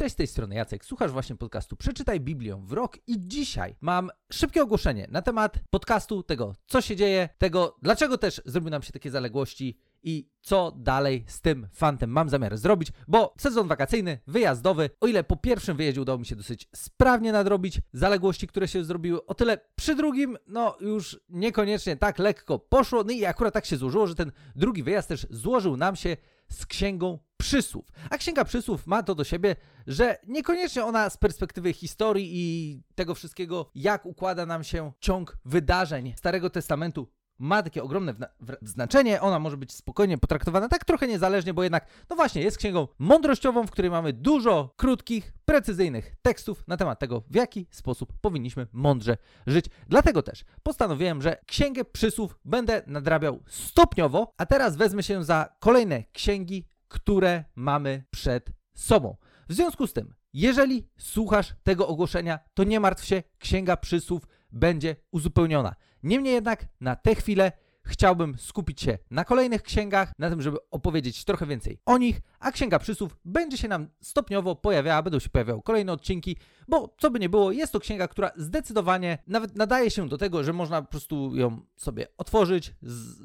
Cześć, z tej strony Jacek, słuchasz właśnie podcastu Przeczytaj Biblię w rok i dzisiaj mam szybkie ogłoszenie na temat podcastu, tego co się dzieje, tego dlaczego też zrobiły nam się takie zaległości i co dalej z tym fantem mam zamiar zrobić, bo sezon wakacyjny, wyjazdowy, o ile po pierwszym wyjeździe udało mi się dosyć sprawnie nadrobić zaległości, które się zrobiły, o tyle przy drugim, no już niekoniecznie tak lekko poszło, no i akurat tak się złożyło, że ten drugi wyjazd też złożył nam się z księgą przysłów. A księga przysłów ma to do siebie, że niekoniecznie ona z perspektywy historii i tego wszystkiego, jak układa nam się ciąg wydarzeń Starego Testamentu, ma takie ogromne znaczenie. Ona może być spokojnie potraktowana tak trochę niezależnie, bo jednak, no właśnie, jest księgą mądrościową, w której mamy dużo krótkich, precyzyjnych tekstów na temat tego, w jaki sposób powinniśmy mądrze żyć. Dlatego też postanowiłem, że księgę przysłów będę nadrabiał stopniowo, a teraz wezmę się za kolejne księgi, które mamy przed sobą. W związku z tym, jeżeli słuchasz tego ogłoszenia, to nie martw się, księga przysłów będzie uzupełniona. Niemniej jednak na tę chwilę chciałbym skupić się na kolejnych księgach, na tym, żeby opowiedzieć trochę więcej o nich, a księga przysłów będzie się nam stopniowo pojawiała, będą się pojawiały kolejne odcinki, bo co by nie było, jest to księga, która zdecydowanie nawet nadaje się do tego, że można po prostu ją sobie otworzyć,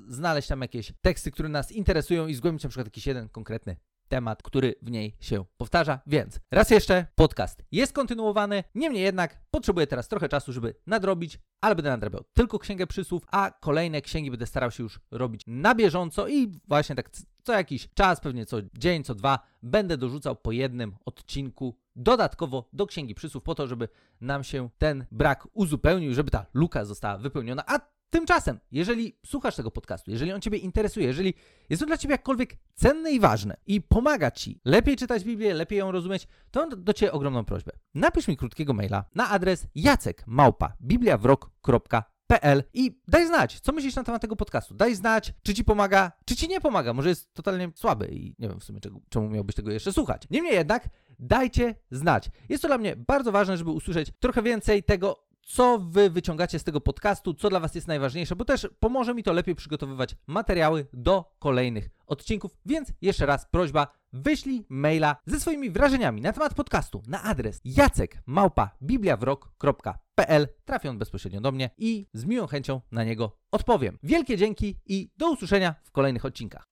znaleźć tam jakieś teksty, które nas interesują i zgłębić na przykład jakiś jeden konkretny temat, który w niej się powtarza. Więc raz jeszcze podcast jest kontynuowany, niemniej jednak potrzebuję teraz trochę czasu, żeby nadrobić, ale będę nadrabiał tylko księgę przysłów, a kolejne księgi będę starał się już robić na bieżąco i właśnie tak co jakiś czas, pewnie co dzień, co dwa, będę dorzucał po jednym odcinku dodatkowo do księgi przysłów po to, żeby nam się ten brak uzupełnił, żeby ta luka została wypełniona, a Tymczasem, jeżeli słuchasz tego podcastu, jeżeli on Ciebie interesuje, jeżeli jest to dla Ciebie jakkolwiek cenne i ważne i pomaga Ci lepiej czytać Biblię, lepiej ją rozumieć, to mam do, Ciebie ogromną prośbę. Napisz mi krótkiego maila na adres jacekmałpa.bibliawrok.pl i daj znać, co myślisz na temat tego podcastu. Daj znać, czy Ci pomaga, czy Ci nie pomaga. Może jest totalnie słaby i nie wiem w sumie czego, czemu miałbyś tego jeszcze słuchać. Niemniej jednak, dajcie znać. Jest to dla mnie bardzo ważne, żeby usłyszeć trochę więcej tego, co wy wyciągacie z tego podcastu, co dla was jest najważniejsze, bo też pomoże mi to lepiej przygotowywać materiały do kolejnych odcinków. Więc jeszcze raz prośba, wyślij maila ze swoimi wrażeniami na temat podcastu na adres jacekmałpa.bibliawrok.pl Trafi on bezpośrednio do mnie i z miłą chęcią na niego odpowiem. Wielkie dzięki i do usłyszenia w kolejnych odcinkach.